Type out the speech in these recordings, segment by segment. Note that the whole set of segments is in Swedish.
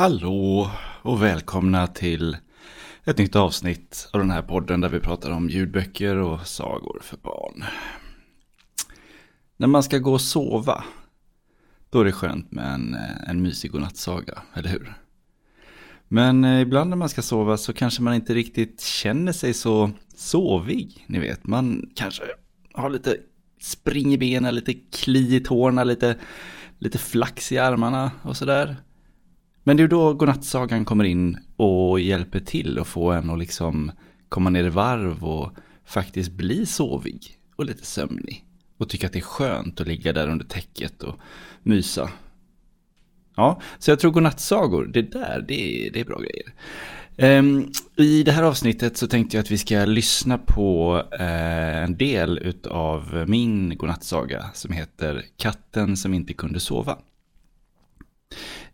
Hallå och välkomna till ett nytt avsnitt av den här podden där vi pratar om ljudböcker och sagor för barn. När man ska gå och sova, då är det skönt med en, en mysig godnattsaga, eller hur? Men eh, ibland när man ska sova så kanske man inte riktigt känner sig så sovig, ni vet. Man kanske har lite spring i benen, lite kli i tårna, lite, lite flax i armarna och sådär. Men det är då godnattsagan kommer in och hjälper till att få en att liksom komma ner i varv och faktiskt bli sovig och lite sömnig. Och tycka att det är skönt att ligga där under täcket och mysa. Ja, så jag tror godnattsagor, det där, det är, det är bra grejer. Um, I det här avsnittet så tänkte jag att vi ska lyssna på uh, en del av min godnattsaga som heter Katten som inte kunde sova.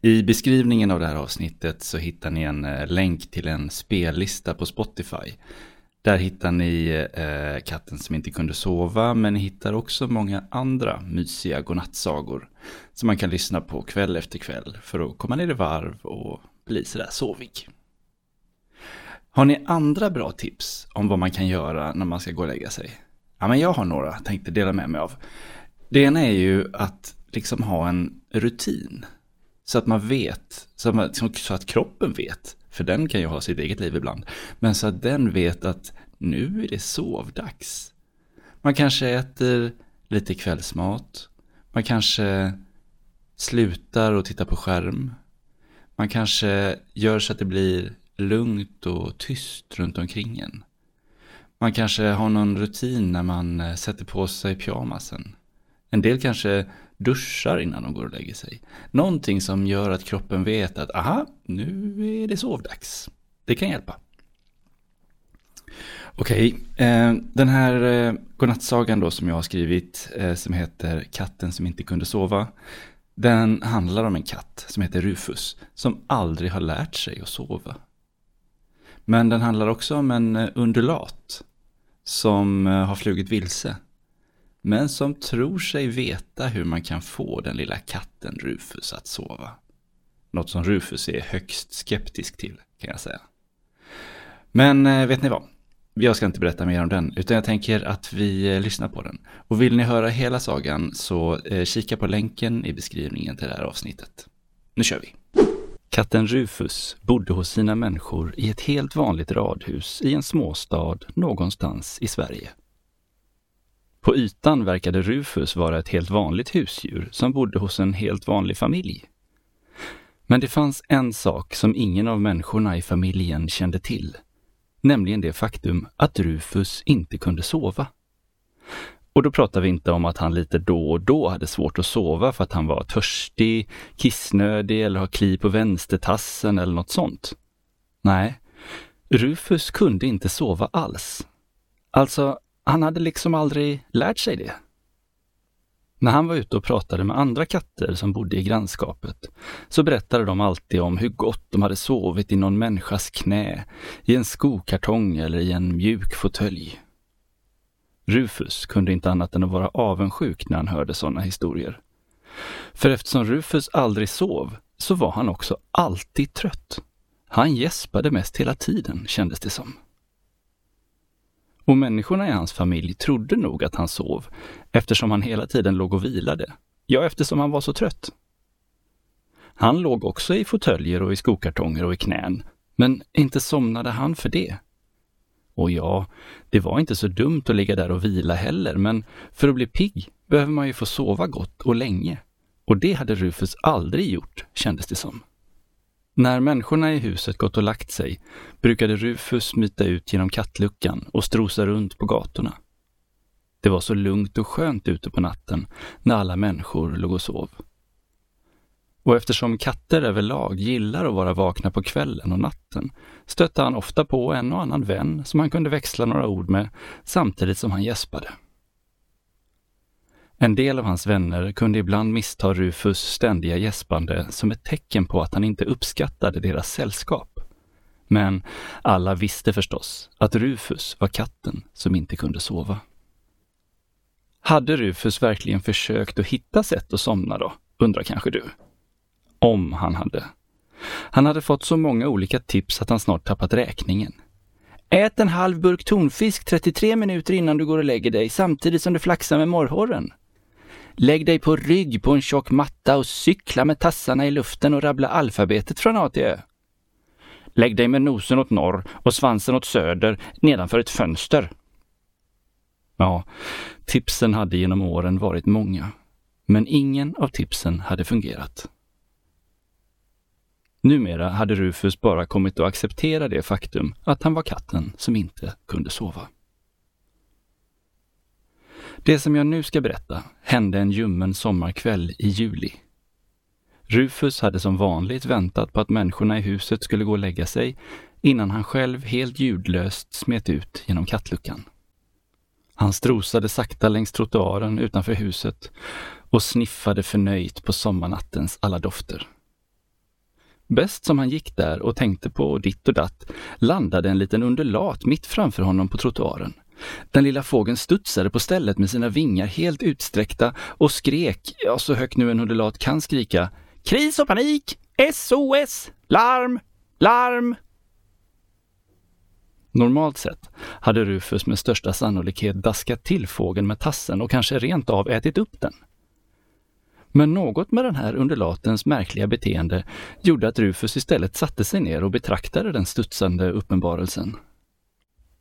I beskrivningen av det här avsnittet så hittar ni en eh, länk till en spellista på Spotify. Där hittar ni eh, Katten som inte kunde sova, men ni hittar också många andra mysiga godnattsagor som man kan lyssna på kväll efter kväll för att komma ner i varv och bli sådär sovig. Har ni andra bra tips om vad man kan göra när man ska gå och lägga sig? Ja, men jag har några, tänkte dela med mig av. Det ena är ju att liksom ha en rutin. Så att man vet, så att, man, så att kroppen vet, för den kan ju ha sitt eget liv ibland, men så att den vet att nu är det sovdags. Man kanske äter lite kvällsmat, man kanske slutar och tittar på skärm, man kanske gör så att det blir lugnt och tyst runt omkring en. Man kanske har någon rutin när man eh, sätter på sig pyjamasen. En del kanske duschar innan de går och lägger sig. Någonting som gör att kroppen vet att aha, nu är det sovdags. Det kan hjälpa. Okej, eh, den här eh, godnattsagan då som jag har skrivit eh, som heter Katten som inte kunde sova. Den handlar om en katt som heter Rufus som aldrig har lärt sig att sova. Men den handlar också om en eh, undulat som har flugit vilse. Men som tror sig veta hur man kan få den lilla katten Rufus att sova. Något som Rufus är högst skeptisk till, kan jag säga. Men eh, vet ni vad? Jag ska inte berätta mer om den, utan jag tänker att vi eh, lyssnar på den. Och vill ni höra hela sagan så eh, kika på länken i beskrivningen till det här avsnittet. Nu kör vi! Katten Rufus bodde hos sina människor i ett helt vanligt radhus i en småstad någonstans i Sverige. På ytan verkade Rufus vara ett helt vanligt husdjur som bodde hos en helt vanlig familj. Men det fanns en sak som ingen av människorna i familjen kände till, nämligen det faktum att Rufus inte kunde sova. Och då pratar vi inte om att han lite då och då hade svårt att sova för att han var törstig, kissnödig eller har kli på vänstertassen eller något sånt. Nej, Rufus kunde inte sova alls. Alltså, han hade liksom aldrig lärt sig det. När han var ute och pratade med andra katter som bodde i grannskapet så berättade de alltid om hur gott de hade sovit i någon människas knä, i en skokartong eller i en mjuk fåtölj. Rufus kunde inte annat än att vara avundsjuk när han hörde sådana historier. För eftersom Rufus aldrig sov så var han också alltid trött. Han gäspade mest hela tiden, kändes det som. Och människorna i hans familj trodde nog att han sov eftersom han hela tiden låg och vilade. Ja, eftersom han var så trött. Han låg också i fåtöljer och i skokartonger och i knän, men inte somnade han för det. Och ja, det var inte så dumt att ligga där och vila heller, men för att bli pigg behöver man ju få sova gott och länge. Och det hade Rufus aldrig gjort, kändes det som. När människorna i huset gått och lagt sig brukade Rufus smita ut genom kattluckan och strosa runt på gatorna. Det var så lugnt och skönt ute på natten när alla människor låg och sov. Och eftersom katter överlag gillar att vara vakna på kvällen och natten stötte han ofta på en och annan vän som han kunde växla några ord med samtidigt som han gäspade. En del av hans vänner kunde ibland missta Rufus ständiga gäspande som ett tecken på att han inte uppskattade deras sällskap. Men alla visste förstås att Rufus var katten som inte kunde sova. Hade Rufus verkligen försökt att hitta sätt att somna då, undrar kanske du? Om han hade. Han hade fått så många olika tips att han snart tappat räkningen. Ät en halv burk tonfisk 33 minuter innan du går och lägger dig samtidigt som du flaxar med morrhåren. Lägg dig på rygg på en tjock matta och cykla med tassarna i luften och rabbla alfabetet från A till Ö. Lägg dig med nosen åt norr och svansen åt söder nedanför ett fönster. Ja, tipsen hade genom åren varit många, men ingen av tipsen hade fungerat. Numera hade Rufus bara kommit att acceptera det faktum att han var katten som inte kunde sova. Det som jag nu ska berätta hände en ljummen sommarkväll i juli. Rufus hade som vanligt väntat på att människorna i huset skulle gå och lägga sig innan han själv helt ljudlöst smet ut genom kattluckan. Han strosade sakta längs trottoaren utanför huset och sniffade förnöjt på sommarnattens alla dofter. Bäst som han gick där och tänkte på ditt och datt landade en liten undulat mitt framför honom på trottoaren. Den lilla fågeln studsade på stället med sina vingar helt utsträckta och skrek, ja så högt nu en undulat kan skrika, Kris och panik! SOS! Larm! Larm! Normalt sett hade Rufus med största sannolikhet daskat till fågeln med tassen och kanske rent av ätit upp den. Men något med den här undulatens märkliga beteende gjorde att Rufus istället satte sig ner och betraktade den studsande uppenbarelsen.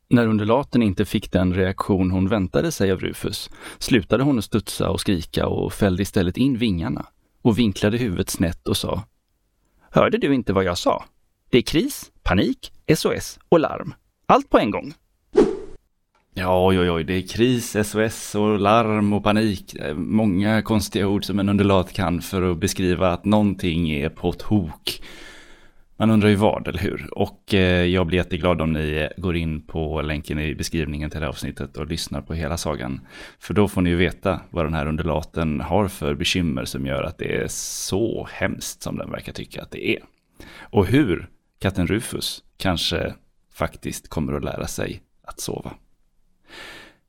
När undulaten inte fick den reaktion hon väntade sig av Rufus slutade hon att studsa och skrika och fällde istället in vingarna och vinklade huvudet snett och sa Hörde du inte vad jag sa? Det är kris, panik, SOS och larm. Allt på en gång. Ja, oj, oj, oj, det är kris, SOS och larm och panik. Eh, många konstiga ord som en undulat kan för att beskriva att någonting är på tok. Man undrar ju vad, eller hur? Och eh, jag blir jätteglad om ni eh, går in på länken i beskrivningen till det här avsnittet och lyssnar på hela sagan. För då får ni ju veta vad den här undulaten har för bekymmer som gör att det är så hemskt som den verkar tycka att det är. Och hur katten Rufus kanske faktiskt kommer att lära sig att sova.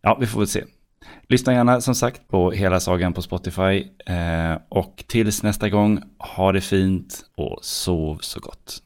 Ja, vi får väl se. Lyssna gärna som sagt på hela sagan på Spotify. Eh, och tills nästa gång, ha det fint och sov så gott.